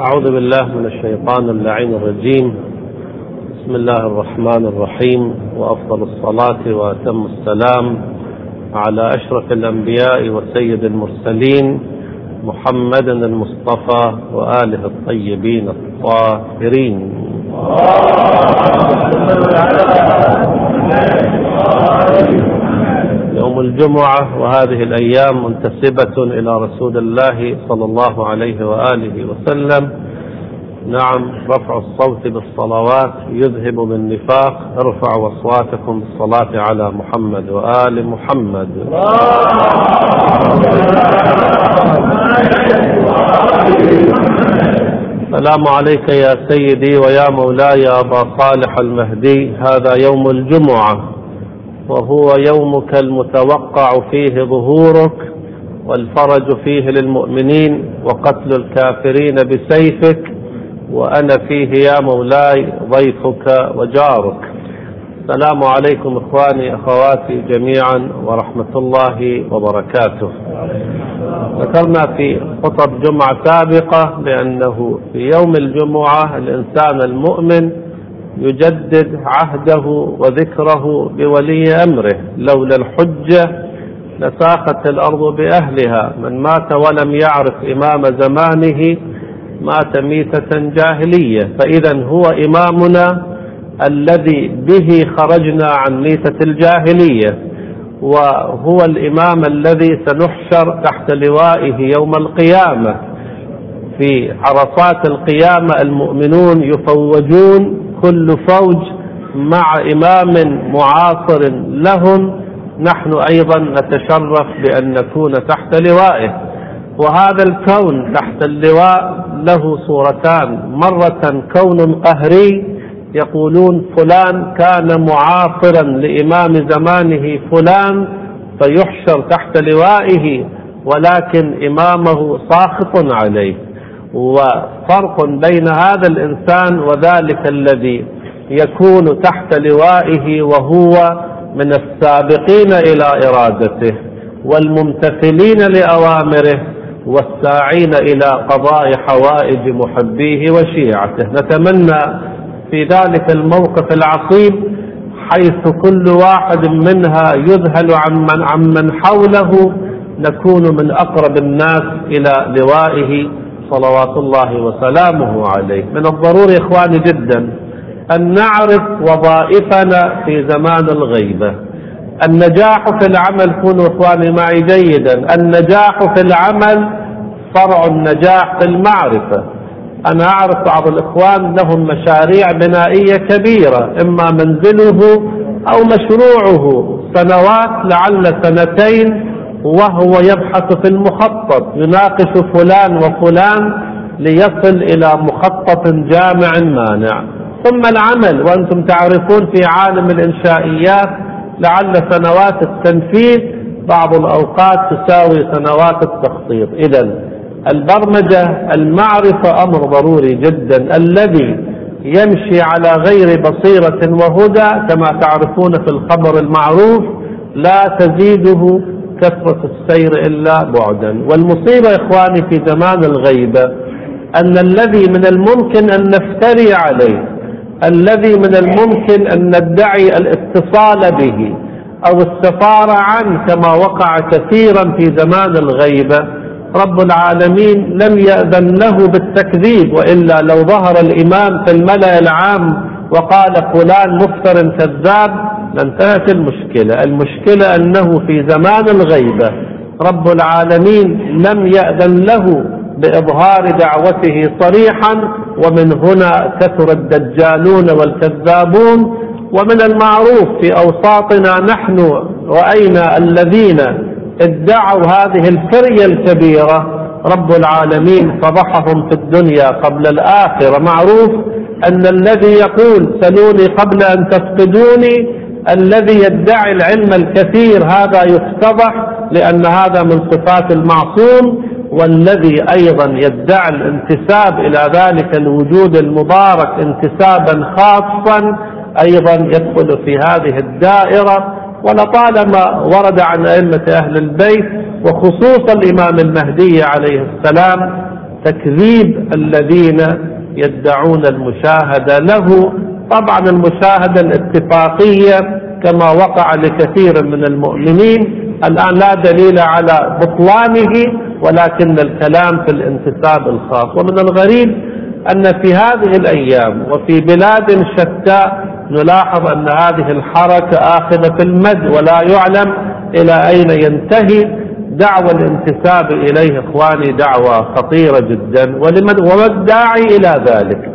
أعوذ بالله من الشيطان اللعين الرجيم. بسم الله الرحمن الرحيم. وأفضل الصلاة وأتم السلام على أشرف الأنبياء وسيد المرسلين محمد المصطفى وآله الطيبين الطاهرين. يوم الجمعة وهذه الأيام منتسبة إلى رسول الله صلى الله عليه وآله وسلم. نعم رفع الصوت بالصلوات يذهب بالنفاق. ارفعوا أصواتكم بالصلاة على محمد وآل محمد. السلام عليك يا سيدي ويا مولاي أبا صالح المهدي. هذا يوم الجمعة. وهو يومك المتوقع فيه ظهورك والفرج فيه للمؤمنين وقتل الكافرين بسيفك وأنا فيه يا مولاي ضيفك وجارك. السلام عليكم إخواني أخواتي جميعا ورحمة الله وبركاته. ذكرنا في خطب جمعة سابقة بأنه في يوم الجمعة الإنسان المؤمن يجدد عهده وذكره بولي أمره. لولا الحجة لساقت الأرض بأهلها. من مات ولم يعرف إمام زمانه مات ميتة جاهلية. فإذا هو إمامنا الذي به خرجنا عن ميتة الجاهلية. وهو الإمام الذي سنحشر تحت لوائه يوم القيامة. في عرصات القيامة المؤمنون يفوجون كل فوج مع إمام معاصر لهم نحن أيضا نتشرف بأن نكون تحت لوائه. وهذا الكون تحت اللواء له صورتان. مرة كون قهري يقولون فلان كان معاصرا لإمام زمانه فلان فيحشر تحت لوائه ولكن إمامه ساخط عليه. وفرق بين هذا الإنسان وذلك الذي يكون تحت لوائه وهو من السابقين إلى إرادته والممتثلين لأوامره والساعين إلى قضاء حوائج محبيه وشيعته. نتمنى في ذلك الموقف العصيب حيث كل واحد منها يذهل عمن عمن حوله نكون من أقرب الناس إلى لوائه صلوات الله وسلامه عليه. من الضروري إخواني جدا أن نعرف وظائفنا في زمان الغيبة. النجاح في العمل كونوا إخواني معي جيدا النجاح في العمل فرع النجاح في المعرفة. أنا أعرف بعض الإخوان لهم مشاريع بنائية كبيرة إما منزله أو مشروعه. سنوات لعل سنتين وهو يبحث في المخطط يناقش فلان وفلان ليصل إلى مخطط جامع مانع. ثم العمل وأنتم تعرفون في عالم الإنشائيات لعل سنوات التنفيذ بعض الأوقات تساوي سنوات التخطيط. إذا البرمجة المعرفة أمر ضروري جدا. الذي يمشي على غير بصيرة وهدى كما تعرفون في الخبر المعروف لا تزيده كثرة السير إلا بعدا. والمصيبة إخواني في زمان الغيبة أن الذي من الممكن أن نفتري عليه الذي من الممكن أن ندعي الاتصال به أو السفارة عنه كما وقع كثيرا في زمان الغيبة رب العالمين لم يأذن له بالتكذيب وإلا لو ظهر الإمام في الملأ العام وقال فلان مفتر كذاب. لانتهت المشكلة. المشكلة أنه في زمان الغيبة رب العالمين لم يأذن له بإظهار دعوته صريحا ومن هنا كثر الدجالون والكذابون. ومن المعروف في أوساطنا نحن رأينا الذين ادعوا هذه الفرية الكبيرة رب العالمين فضحهم في الدنيا قبل الآخرة. معروف أن الذي يقول سلوني قبل أن تفقدوني الذي يدعي العلم الكثير هذا يفتضح لأن هذا من صفات المعصوم والذي أيضا يدعي الانتساب إلى ذلك الوجود المبارك انتسابا خاصا أيضا يدخل في هذه الدائرة. ولطالما ورد عن أئمة أهل البيت وخصوصا الإمام المهدي عليه السلام تكذيب الذين يدعون المشاهدة له. طبعا المشاهدة الاتفاقية كما وقع لكثير من المؤمنين. الآن لا دليل على بطلانه ولكن الكلام في الانتساب الخاص. ومن الغريب أن في هذه الأيام وفي بلاد شتى نلاحظ أن هذه الحركة آخذة في المد ولا يعلم إلى أين ينتهي. دعوى الانتساب إليه إخواني دعوة خطيرة جدا وما الداعي إلى ذلك؟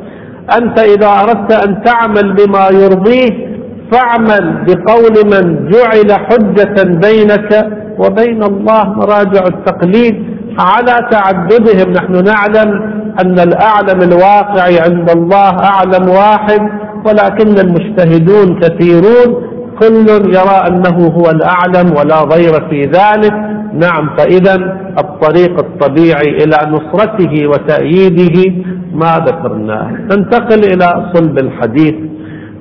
أنت إذا أردت أن تعمل بما يرضيه فاعمل بقول من جعل حجة بينك وبين الله مراجع التقليد. على تعددهم نحن نعلم أن الأعلم الواقع عند الله أعلم واحد. ولكن المجتهدون كثيرون كل يرى أنه هو الأعلم ولا ضير في ذلك. نعم فإذا الطريق الطبيعي إلى نصرته وتأييده ما ذكرناه ننتقل إلى صلب الحديث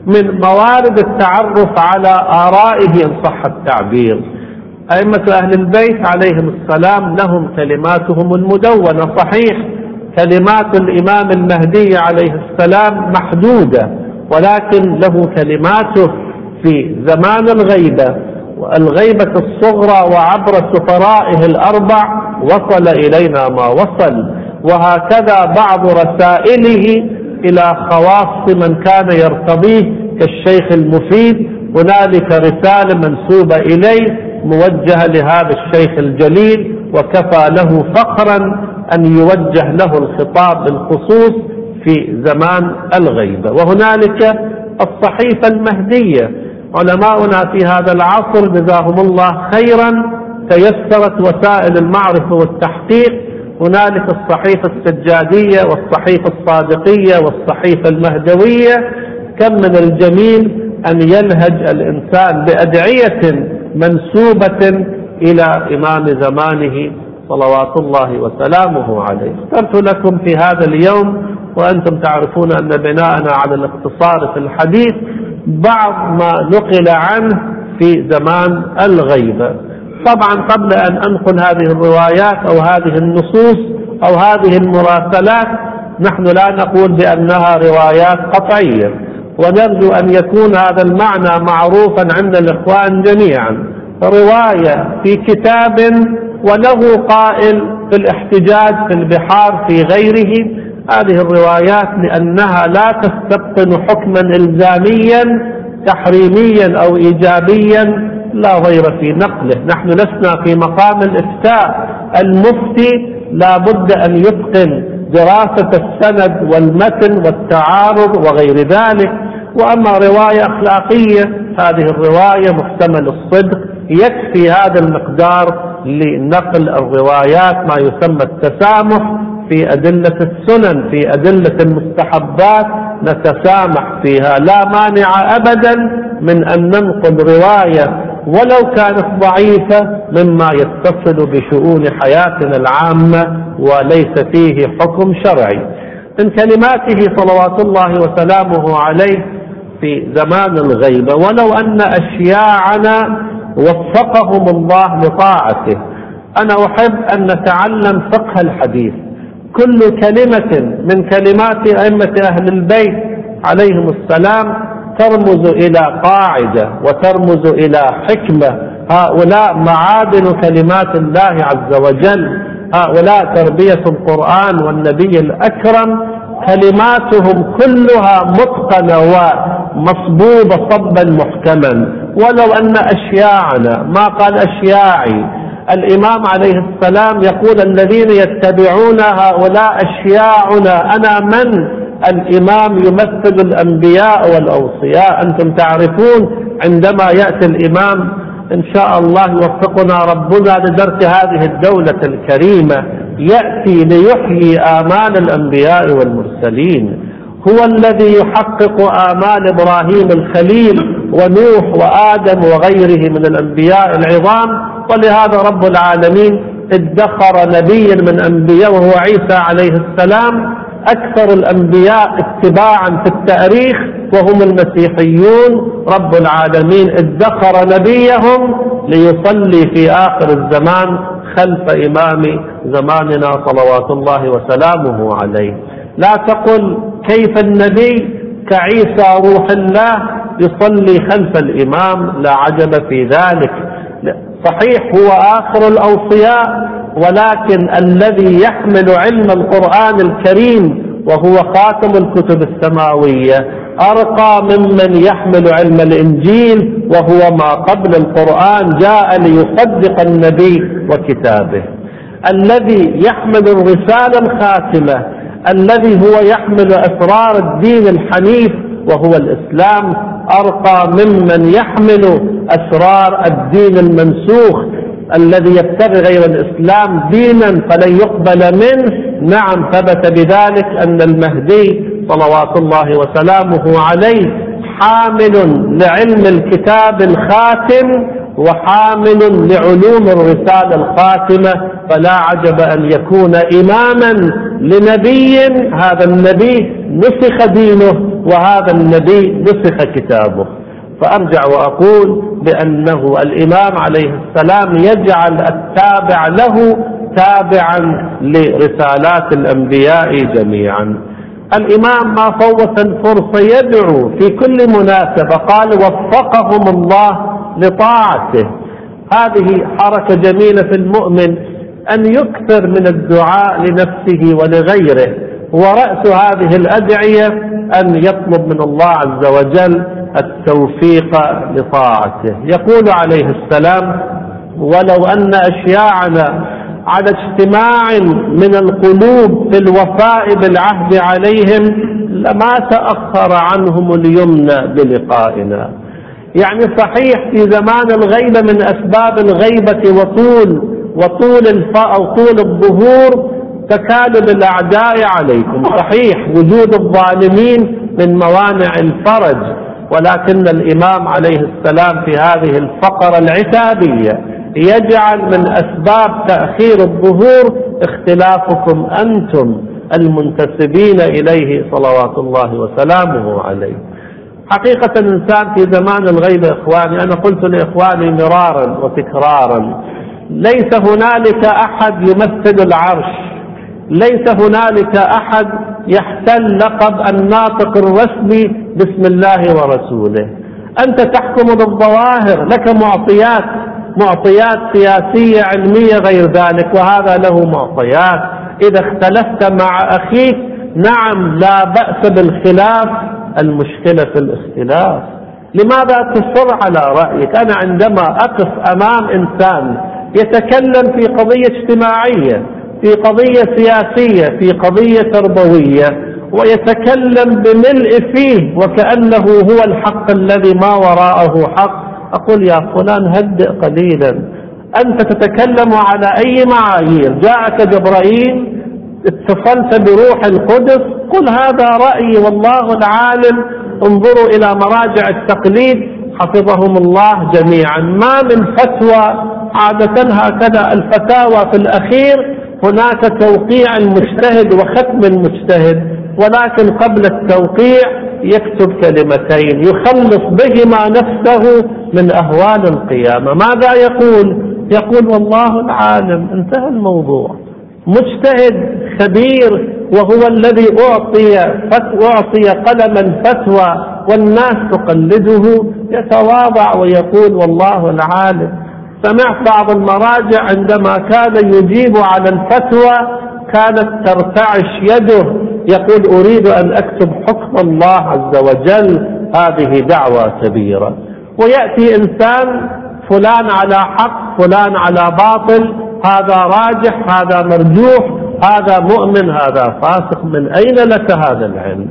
من موارد التعرف على آرائه إن صح التعبير. أئمة أهل البيت عليهم السلام لهم كلماتهم المدونة. صحيح كلمات الإمام المهدي عليه السلام محدودة ولكن له كلماته في زمان الغيبة والغيبة الصغرى وعبر سفرائه الأربع وصل إلينا ما وصل وهكذا بعض رسائله إلى خواص من كان يرتضيه كالشيخ المفيد هنالك رسالة منسوبة إليه موجهة لهذا الشيخ الجليل وكفى له فخرا أن يوجه له الخطاب بالخصوص في زمان الغيبة. وهنالك الصحيفة المهدية. علماؤنا في هذا العصر جزاهم الله خيرا. تيسرت وسائل المعرفة والتحقيق. هنالك الصحيفة السجادية والصحيفة الصادقية والصحيفة المهدوية. كم من الجميل أن ينهج الإنسان بأدعية منسوبة إلى إمام زمانه صلوات الله وسلامه عليه. اخترت لكم في هذا اليوم وأنتم تعرفون أن بناءنا على الاقتصار في الحديث بعض ما نقل عنه في زمان الغيبة طبعا قبل أن أنقل هذه الروايات أو هذه النصوص أو هذه المراسلات نحن لا نقول بأنها روايات قطعية ونرجو أن يكون هذا المعنى معروفا عند الإخوان جميعا. رواية في كتاب وله قائل في الاحتجاج في البحار في غيره. هذه الروايات لأنها لا تستبطن حكما إلزاميا تحريميا أو إيجابيا لا ضير في نقله. نحن لسنا في مقام الإفتاء. المفتي لا بد أن يتقن دراسة السند والمتن والتعارض وغير ذلك. وأما رواية أخلاقية هذه الرواية محتمل الصدق يكفي هذا المقدار لنقل الروايات ما يسمى التسامح في أدلة السنن في أدلة المستحبات نتسامح فيها. لا مانع أبدا من أن ننقل رواية ولو كانت ضعيفة مما يتصل بشؤون حياتنا العامة وليس فيه حكم شرعي. من كلماته صلوات الله وسلامه عليه في زمان الغيبة ولو أن أشياعنا وفقهم الله لطاعته. أنا أحب أن نتعلم فقه الحديث. كل كلمة من كلمات أئمة أهل البيت عليهم السلام ترمز إلى قاعدة وترمز إلى حكمة. هؤلاء معادن كلمات الله عز وجل. هؤلاء تربية القرآن والنبي الأكرم. كلماتهم كلها متقنة ومصبوبة صبا محكما. ولو أن أشياعنا ما قال أشياعي الإمام عليه السلام يقول الذين يتبعون هؤلاء أشياعنا أنا من؟ الإمام يمثل الأنبياء والأوصياء. أنتم تعرفون عندما يأتي الإمام إن شاء الله يوفقنا ربنا لدرس هذه الدولة الكريمة يأتي ليحيي آمال الأنبياء والمرسلين. هو الذي يحقق آمال إبراهيم الخليل ونوح وآدم وغيره من الأنبياء العظام. ولهذا رب العالمين ادخر نبيا من أنبياء وهو عيسى عليه السلام. أكثر الأنبياء اتباعا في التاريخ وهم المسيحيون رب العالمين ادخر نبيهم ليصلي في آخر الزمان خلف إمام زماننا صلوات الله وسلامه عليه. لا تقل كيف النبي كعيسى روح الله يصلي خلف الإمام لا عجب في ذلك. صحيح هو آخر الأوصياء ولكن الذي يحمل علم القرآن الكريم وهو خاتم الكتب السماوية أرقى ممن يحمل علم الإنجيل وهو ما قبل القرآن جاء ليصدق النبي وكتابه. الذي يحمل الرسالة الخاتمة الذي هو يحمل أسرار الدين الحنيف وهو الإسلام أرقى ممن يحمل أسرار الدين المنسوخ الذي يبتغي غير الإسلام دينا فلن يقبل منه. نعم ثبت بذلك أن المهدي صلوات الله وسلامه عليه حامل لعلم الكتاب الخاتم وحامل لعلوم الرسالة الخاتمة فلا عجب أن يكون إماما لنبي هذا النبي نسخ دينه وهذا النبي نسخ كتابه. فأرجع وأقول بأنه الإمام عليه السلام يجعل التابع له تابعا لرسالات الأنبياء جميعا. الإمام ما فوت الفرصة يدعو في كل مناسبة قال وفقهم الله لطاعته. هذه حركة جميلة في المؤمن أن يكثر من الدعاء لنفسه ولغيره ورأس هذه الأدعية أن يطلب من الله عز وجل التوفيق لطاعته. يقول عليه السلام ولو أن أشياعنا على اجتماع من القلوب في الوفاء بالعهد عليهم لما تأخر عنهم اليمنى بلقائنا. يعني صحيح في زمان الغيبة من أسباب الغيبة وطول وطول الفاء أو طول الظهور تكالب الأعداء عليكم. صحيح وجود الظالمين من موانع الفرج ولكن الإمام عليه السلام في هذه الفقرة العتابية يجعل من أسباب تأخير الظهور اختلافكم أنتم المنتسبين إليه صلوات الله وسلامه عليه. حقيقة الإنسان في زمان الغيبة إخواني أنا قلت لإخواني مرارا وتكرارا ليس هنالك أحد يمثل العرش ليس هنالك أحد يحتل لقب الناطق الرسمي بسم الله ورسوله. أنت تحكم بالظواهر لك معطيات معطيات سياسية علمية غير ذلك وهذا له معطيات. إذا اختلفت مع أخيك نعم لا بأس بالخلاف. المشكلة في الاختلاف. لماذا تصر على رأيك؟ أنا عندما أقف أمام إنسان يتكلم في قضية اجتماعية في قضية سياسية في قضية تربوية ويتكلم بملء فيه وكأنه هو الحق الذي ما وراءه حق أقول يا فلان هدئ قليلا. أنت تتكلم على أي معايير؟ جاءك جبرائيل اتصلت بروح القدس. قل هذا رأيي والله العالم. انظروا إلى مراجع التقليد. حفظهم الله جميعا. ما من فتوى عادة هكذا الفتاوى في الأخير. هناك توقيع المجتهد وختم المجتهد ولكن قبل التوقيع يكتب كلمتين يخلص بهما نفسه من أهوال القيامة. ماذا يقول؟ يقول والله العالم انتهى الموضوع. مجتهد خبير وهو الذي أعطي أعطي قلما فتوى والناس تقلده يتواضع ويقول والله العالم. سمعت بعض المراجع عندما كان يجيب على الفتوى كانت ترتعش يده. يقول أريد أن أكتب حكم الله عز وجل هذه دعوة كبيرة. ويأتي إنسان فلان على حق فلان على باطل هذا راجح هذا مرجوح هذا مؤمن هذا فاسق من أين لك هذا العلم؟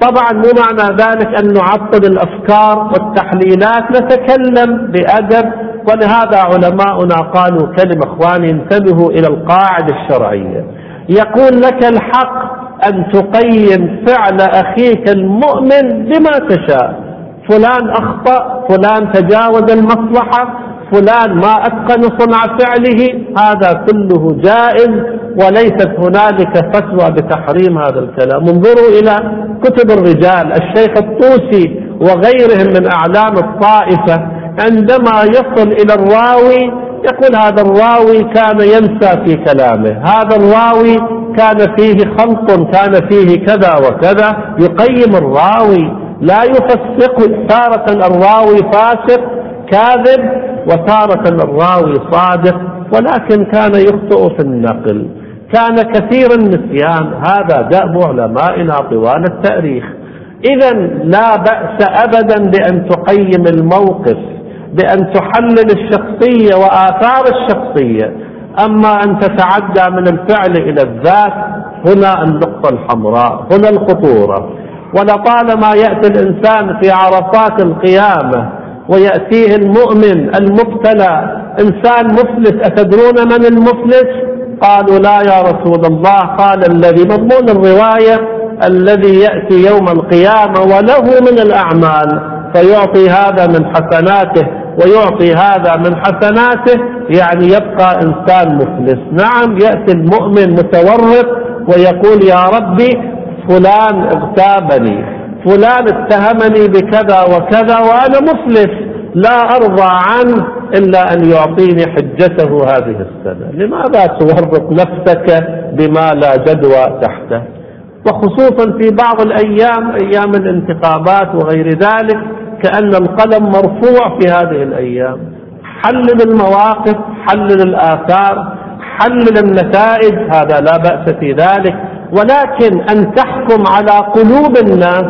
طبعا مو معنى ذلك أن نعطل الأفكار والتحليلات نتكلم بأدب. ولهذا علماؤنا قالوا كلمة إخواني انتبهوا إلى القاعدة الشرعية. يقول لك الحق أن تقيم فعل أخيك المؤمن بما تشاء. فلان أخطأ فلان تجاوز المصلحة فلان ما أتقن صنع فعله هذا كله جائز وليست هنالك فتوى بتحريم هذا الكلام. انظروا إلى كتب الرجال الشيخ الطوسي وغيرهم من أعلام الطائفة عندما يصل إلى الراوي يقول هذا الراوي كان ينسى في كلامه. هذا الراوي كان فيه خلط كان فيه كذا وكذا. يقيم الراوي لا يفسق تارة الراوي فاسق كاذب وتارة الراوي صادق ولكن كان يخطئ في النقل. كان كثير النسيان. هذا دأب علمائنا طوال التاريخ. إذا لا بأس أبدا بأن تقيم الموقف. بأن تحلل الشخصية وآثار الشخصية. أما أن تتعدى من الفعل إلى الذات هنا النقطة الحمراء هنا الخطورة. ولطالما يأتي الإنسان في عرفات القيامة ويأتيه المؤمن المبتلى إنسان مفلس أتدرون من المفلس؟ قالوا لا يا رسول الله. قال الذي مضمون الرواية الذي يأتي يوم القيامة وله من الأعمال فيعطي هذا من حسناته. ويعطي هذا من حسناته يعني يبقى إنسان مفلس. نعم يأتي المؤمن متورط ويقول يا ربي فلان اغتابني فلان اتهمني بكذا وكذا وأنا مفلس لا أرضى عنه إلا أن يعطيني حجته هذه السنة. لماذا تورط نفسك بما لا جدوى تحته؟ وخصوصا في بعض الأيام أيام الانتخابات وغير ذلك كأن القلم مرفوع في هذه الأيام. حلل المواقف حلل الآثار حلل النتائج هذا لا بأس في ذلك. ولكن أن تحكم على قلوب الناس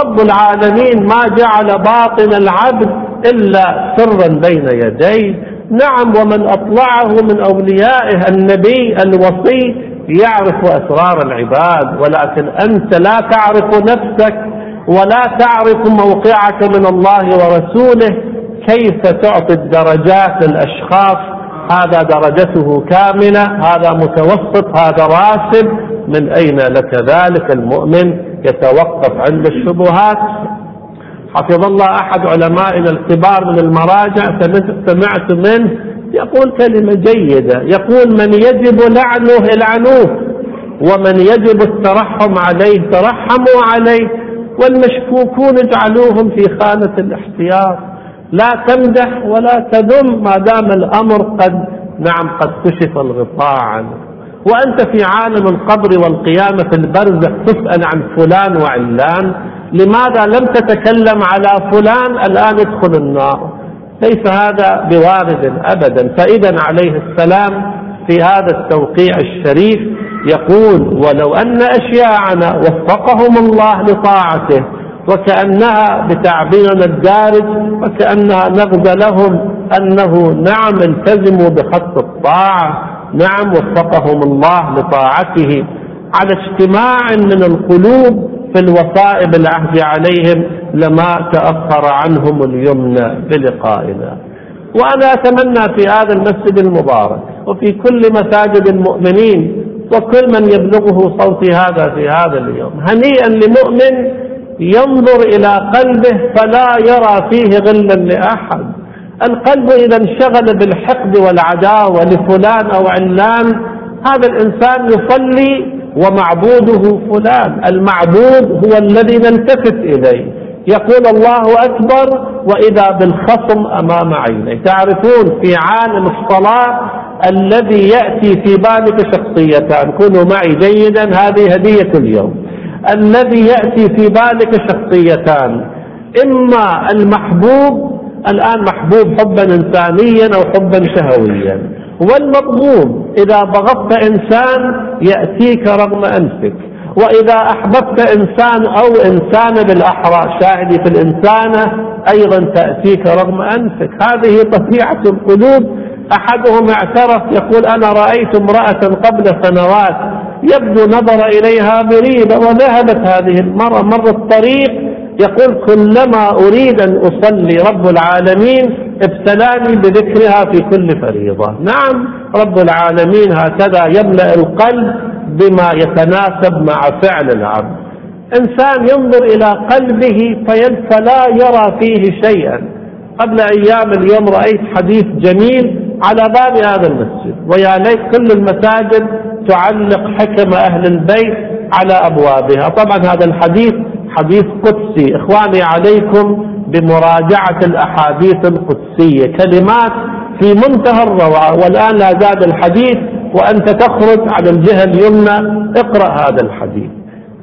رب العالمين ما جعل باطن العبد إلا سرا بين يديه. نعم ومن أطلعه من أوليائه النبي الوصي يعرف أسرار العباد ولكن أنت لا تعرف نفسك. ولا تعرف موقعك من الله ورسوله كيف تعطي الدرجات للأشخاص. هذا درجته كاملة هذا متوسط هذا راسب من أين لك ذلك المؤمن يتوقف عند الشبهات؟ حفظ الله أحد علمائنا الكبار من المراجع سمعت منه يقول كلمة جيدة يقول من يجب لعنه العنوه ومن يجب الترحم عليه ترحموا عليه. والمشكوكون اجعلوهم في خانة الاحتياط. لا تمدح ولا تذم ما دام الأمر قد نعم قد كشف الغطاء. عنه وأنت في عالم القبر والقيامة في البرزخ تسأل عن فلان وعلان. لماذا لم تتكلم على فلان؟ الآن ادخل النار. ليس هذا بوارد أبدا. فإذا عليه السلام في هذا التوقيع الشريف يقول ولو أن أشياعنا وفقهم الله لطاعته وكأنها بتعبيرنا الدارج وكأنها نغز لهم أنه نعم التزموا بخط الطاعة نعم وفقهم الله لطاعته على اجتماع من القلوب في الوصائب العهد عليهم لما تأخر عنهم اليمنى بلقائنا وأنا أتمنى في هذا المسجد المبارك وفي كل مساجد المؤمنين وكل من يبلغه صوتي هذا في هذا اليوم. هنيئا لمؤمن ينظر إلى قلبه فلا يرى فيه غلا لأحد. القلب إذا انشغل بالحقد والعداوة لفلان أو علان هذا الإنسان يصلي ومعبوده فلان. المعبود هو الذي نلتفت إليه. يقول الله أكبر وإذا بالخصم أمام عينيه تعرفون في عالم الصلاة الذي يأتي في بالك شخصيتان. كونوا معي جيدا هذه هدية اليوم. الذي يأتي في بالك شخصيتان. إما المحبوب الآن محبوب حبا إنسانيا أو حبا شهويا. والمضموم إذا بغضت إنسان يأتيك رغم أنفك. وإذا أحببت إنسان أو إنسان بالأحرى شاهدي في الإنسانة أيضا تأتيك رغم أنفك. هذه طبيعة القلوب. أحدهم اعترف يقول أنا رأيت امرأة قبل سنوات يبدو نظر إليها بريدة وذهبت هذه المرأة. مر الطريق يقول كلما أريد أن أصلي رب العالمين ابتلاني بذكرها في كل فريضة. نعم رب العالمين هكذا يملأ القلب بما يتناسب مع فعل العبد. إنسان ينظر إلى قلبه فلا يرى فيه شيئا. قبل أيام اليوم رأيت حديث جميل على باب هذا المسجد. ويا ليت كل المساجد تعلق حكم أهل البيت على أبوابها. طبعا هذا الحديث حديث قدسي. إخواني عليكم بمراجعة الأحاديث القدسية. كلمات في منتهى الروعة. والآن لا زاد الحديث. وأنت تخرج على الجهة اليمنى اقرأ هذا الحديث.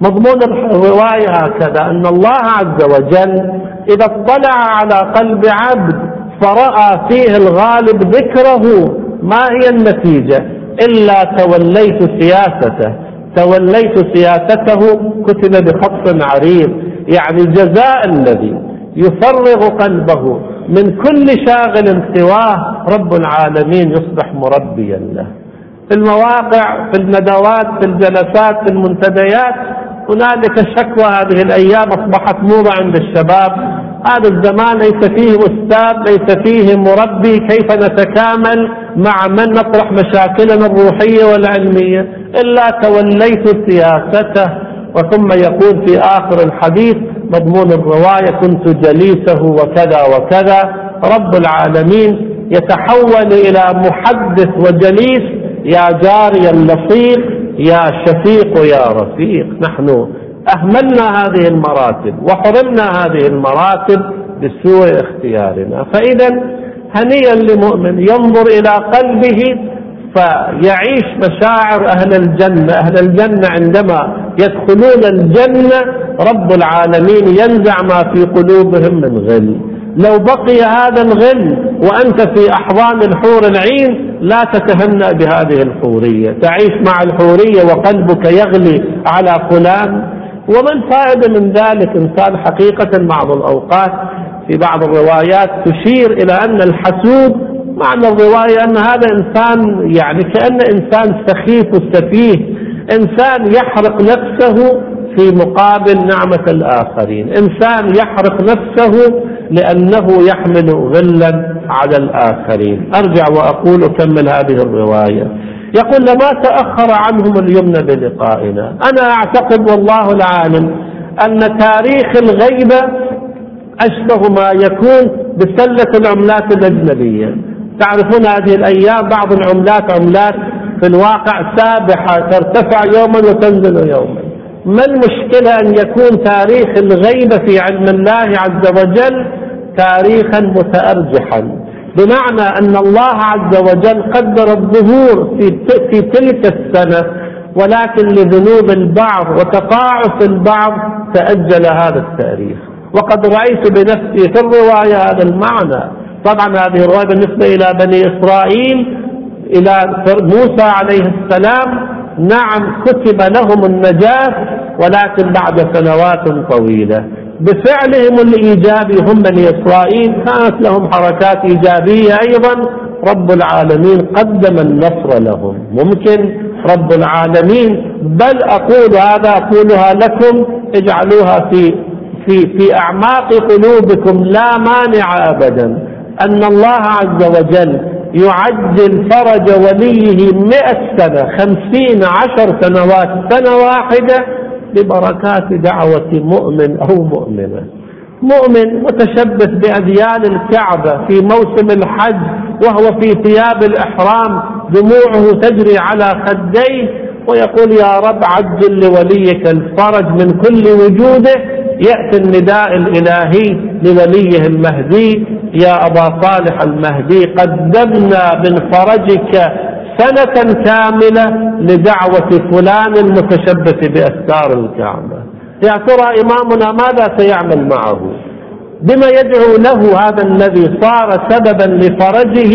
مضمون الرواية هكذا أن الله عز وجل إذا اطلع على قلب عبد فرأى فيه الغالب ذكره ما هي النتيجة؟ إلا توليت سياسته. توليت سياسته كتب بخط عريض. يعني جزاء الذي يفرغ قلبه من كل شاغل سواه رب العالمين يصبح مربيا له. في المواقع في الندوات في الجلسات في المنتديات. هنالك شكوى هذه الأيام أصبحت موضه عند الشباب هذا الزمان ليس فيه أستاذ ليس فيه مربي. كيف نتكامل مع من نطرح مشاكلنا الروحية والعلمية؟ إلا توليت سياسته. وثم يقول في آخر الحديث مضمون الرواية كنت جليسه وكذا وكذا. رب العالمين يتحول إلى محدث وجليس يا جاري اللصيق يا شفيق يا رفيق. نحن أهملنا هذه المراتب وحرمنا هذه المراتب بسوء اختيارنا. فإذا هنيئا لمؤمن ينظر إلى قلبه فيعيش مشاعر أهل الجنة. أهل الجنة عندما يدخلون الجنة رب العالمين ينزع ما في قلوبهم من غل. لو بقي هذا الغل وأنت في أحضان الحور العين لا تتهنأ بهذه الحورية. تعيش مع الحورية وقلبك يغلي على فلان. وما الفائدة من ذلك إنسان حقيقة بعض الأوقات في بعض الروايات تشير إلى أن الحسود معنى الرواية أن هذا إنسان يعني كأن إنسان سخيف وسفيه. إنسان يحرق نفسه في مقابل نعمة الآخرين. إنسان يحرق نفسه لأنه يحمل غلا على الآخرين. أرجع وأقول أكمل هذه الرواية. يقول لما تأخر عنهم اليمن بلقائنا. أنا أعتقد والله العالم أن تاريخ الغيبة أشبه ما يكون بسلة العملات الأجنبية. تعرفون هذه الأيام بعض العملات عملات في الواقع سابحة ترتفع يوما وتنزل يوما. ما المشكلة أن يكون تاريخ الغيبة في علم الله عز وجل تاريخا متأرجحا. بمعنى أن الله عز وجل قدر الظهور في في تلك السنة ولكن لذنوب البعض وتقاعس البعض تأجل هذا التاريخ. وقد رأيت بنفسي في الرواية هذا المعنى. طبعا هذه الرواية بالنسبة إلى بني إسرائيل إلى موسى عليه السلام نعم كتب لهم النجاة ولكن بعد سنوات طويلة. بفعلهم الإيجابي هم بني إسرائيل كانت لهم حركات إيجابية أيضا. رب العالمين قدم النصر لهم. ممكن رب العالمين بل أقول هذا أقولها لكم اجعلوها في في في أعماق قلوبكم لا مانع أبدا. أن الله عز وجل يعجل فرج وليه مئة سنة خمسين عشر سنوات سنة واحدة. ببركات دعوة مؤمن أو مؤمنة. مؤمن متشبث بأديان الكعبة في موسم الحج وهو في ثياب الإحرام دموعه تجري على خديه ويقول يا رب عجل لوليك الفرج من كل وجوده يأتي النداء الإلهي لوليه المهدي. يا أبا صالح المهدي قدمنا من فرجك سنة كاملة لدعوة فلان المتشبث بأستار الكعبة. يا ترى إمامنا ماذا سيعمل معه؟ بما يدعو له هذا الذي صار سببا لفرجه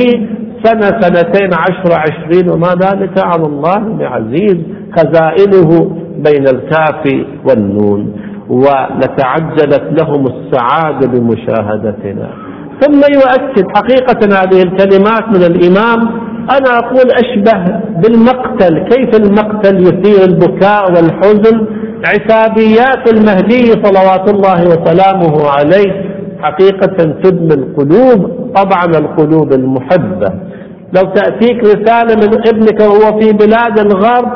سنة سنتين عشر عشرين وما ذلك على الله بعزيز خزائنه بين الكاف والنون. ولتعجلت لهم السعادة بمشاهدتنا. ثم يؤكد حقيقة هذه الكلمات من الإمام أنا أقول أشبه بالمقتل كيف المقتل يثير البكاء والحزن؟ عتابيات المهدي صلوات الله وسلامه عليه حقيقة تدمي القلوب طبعا القلوب المحبة. لو تأتيك رسالة من ابنك وهو في بلاد الغرب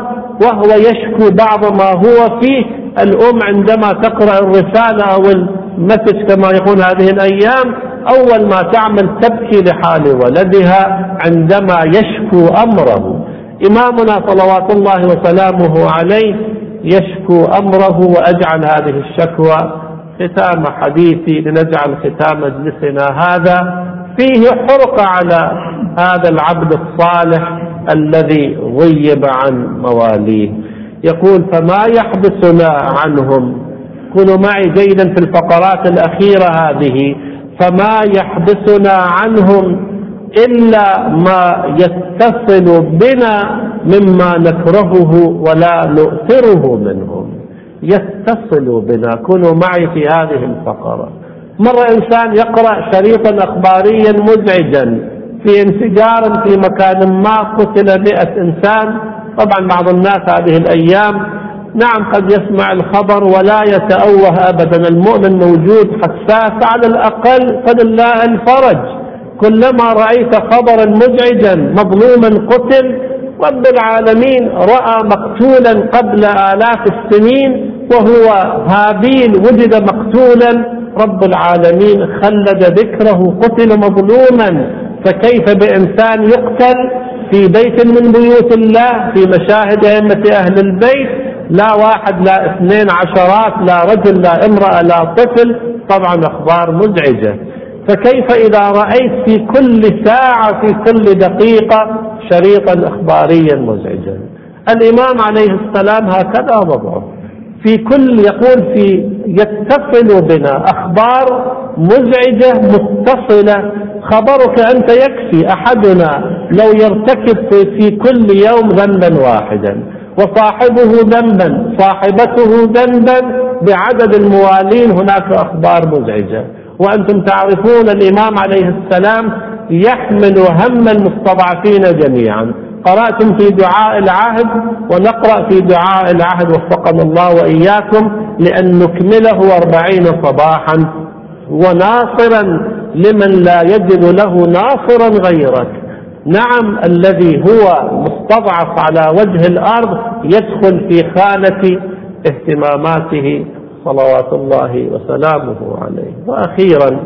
وهو يشكو بعض ما هو فيه الأم عندما تقرأ الرسالة أو المسج كما يقول هذه الأيام أول ما تعمل تبكي لحال ولدها عندما يشكو أمره. إمامنا صلوات الله وسلامه عليه يشكو أمره وأجعل هذه الشكوى ختام حديثي لنجعل ختام مجلسنا هذا. فيه حرقة على هذا العبد الصالح الذي غيب عن مواليه. يقول فما يحبسنا عنهم؟ كونوا معي جيدا في الفقرات الأخيرة هذه. فما يحبسنا عنهم إلا ما يتصل بنا مما نكرهه ولا نؤثره منهم. يتصل بنا. كونوا معي في هذه الفقرة. مرة إنسان يقرأ شريطا أخباريا مزعجا في انفجار في مكان ما قتل مئة إنسان. طبعا بعض الناس هذه الأيام نعم قد يسمع الخبر ولا يتأوه أبدا. المؤمن موجود حساس على الأقل فلله الفرج كلما رأيت خبرا مزعجا مظلوما قتل رب العالمين رأى مقتولا قبل آلاف السنين وهو هابيل وجد مقتولا. رب العالمين خلد ذكره قتل مظلوما. فكيف بإنسان يقتل في بيت من بيوت الله في مشاهد أئمة أهل البيت؟ لا واحد لا اثنين عشرات لا رجل لا امرأة لا طفل. طبعا أخبار مزعجة. فكيف إذا رأيت في كل ساعة في كل دقيقة شريطا إخباريا مزعجا؟ الإمام عليه السلام هكذا وضعه. في كل يقول في يتصل بنا أخبار مزعجة متصلة. خبرك أنت يكفي أحدنا لو يرتكب في كل يوم ذنبا واحدا. وصاحبه ذنبا صاحبته ذنبا بعدد الموالين. هناك أخبار مزعجة. وأنتم تعرفون الإمام عليه السلام يحمل هم المستضعفين جميعا. قرأتم في دعاء العهد ونقرأ في دعاء العهد وفقنا الله وإياكم لأن نكمله أربعين صباحا. وناصرا لمن لا يجد له ناصرا غيرك. نعم الذي هو مستضعف على وجه الأرض يدخل في خانة اهتماماته صلوات الله وسلامه عليه. وأخيرا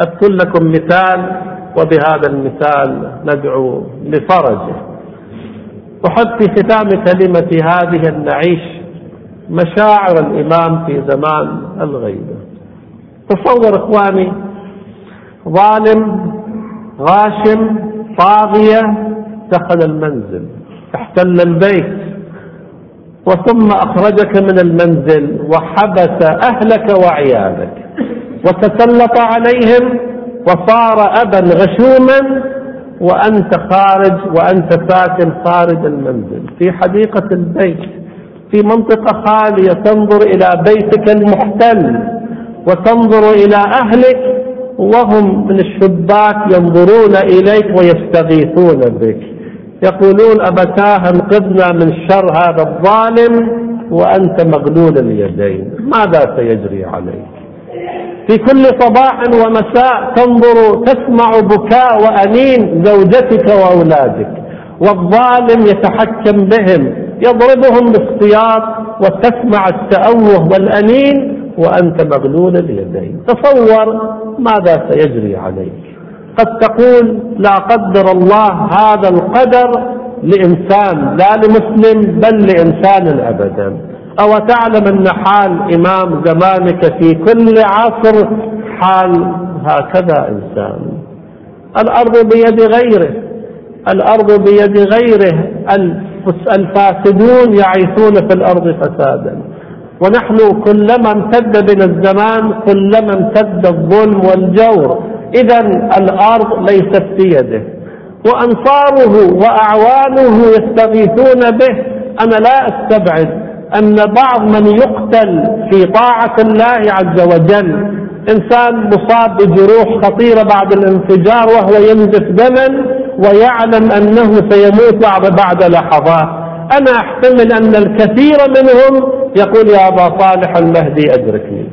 أذكر لكم مثال وبهذا المثال ندعو لفرجه. أحب في ختام كلمتي هذه أن نعيش مشاعر الإمام في زمان الغيبة. تصور إخواني ظالم غاشم طاغية دخل المنزل احتل البيت وثم أخرجك من المنزل وحبس أهلك وعيالك وتسلط عليهم وصار أبا غشوما وأنت خارج وأنت ساكن خارج المنزل في حديقة البيت في منطقة خالية تنظر إلى بيتك المحتل وتنظر إلى أهلك وهم من الشباك ينظرون إليك ويستغيثون بك. يقولون أبتاه انقذنا من شر هذا الظالم وأنت مغلول اليدين. ماذا سيجري عليك؟ في كل صباح ومساء تنظر تسمع بكاء وأنين زوجتك وأولادك. والظالم يتحكم بهم يضربهم بالسياط وتسمع التأوه والأنين وأنت مغلول اليدين تصور ماذا سيجري عليك. قد تقول لا قدر الله هذا القدر لإنسان لا لمسلم بل لإنسان أبدا. أو تعلم أن حال إمام زمانك في كل عصر حال هكذا إنسان. الأرض بيد غيره. الأرض بيد غيره. الفاسدون يعيثون في الأرض فسادا. ونحن كلما امتد بنا الزمان كلما امتد الظلم والجور. إذا الأرض ليست في يده. وأنصاره وأعوانه يستغيثون به. أنا لا أستبعد أن بعض من يقتل في طاعة الله عز وجل. إنسان مصاب بجروح خطيرة بعد الانفجار وهو ينزف دما ويعلم أنه سيموت بعد لحظات. أنا أحتمل أن الكثير منهم يقول يا أبا صالح المهدي أدركني.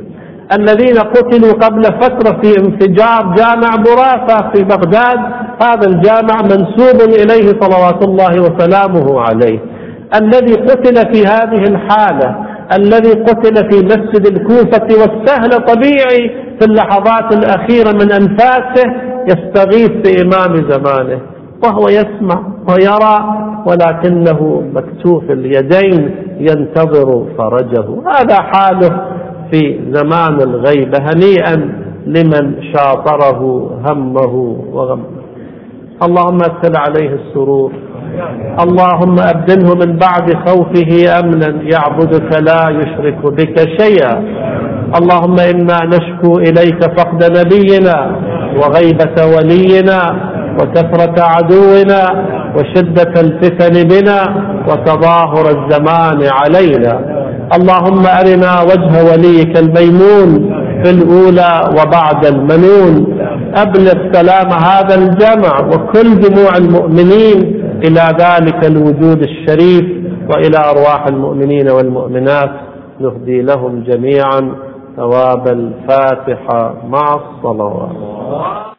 الذين قتلوا قبل فترة في انفجار جامع براسة في بغداد هذا الجامع منسوب إليه صلوات الله وسلامه عليه. الذي قتل في هذه الحالة الذي قتل في مسجد الكوفة والسهل طبيعي في اللحظات الأخيرة من أنفاسه يستغيث بإمام زمانه. وهو يسمع ويرى ولكنه مكتوف اليدين ينتظر فرجه. هذا حاله في زمان الغيبة هنيئا لمن شاطره همه وغمه. اللهم ادخل عليه السرور. اللهم أبدله من بعد خوفه أمنا. يعبدك لا يشرك بك شيئا. اللهم إنا نشكو إليك فقد نبينا وغيبة ولينا. وكثرة عدونا وشدة الفتن بنا وتظاهر الزمان علينا. اللهم أرنا وجه وليك الميمون في الأولى وبعد المنون. أبلغ سلام هذا الجمع وكل جموع المؤمنين إلى ذلك الوجود الشريف وإلى أرواح المؤمنين والمؤمنات. نهدي لهم جميعا ثواب الفاتحة مع الصلوات.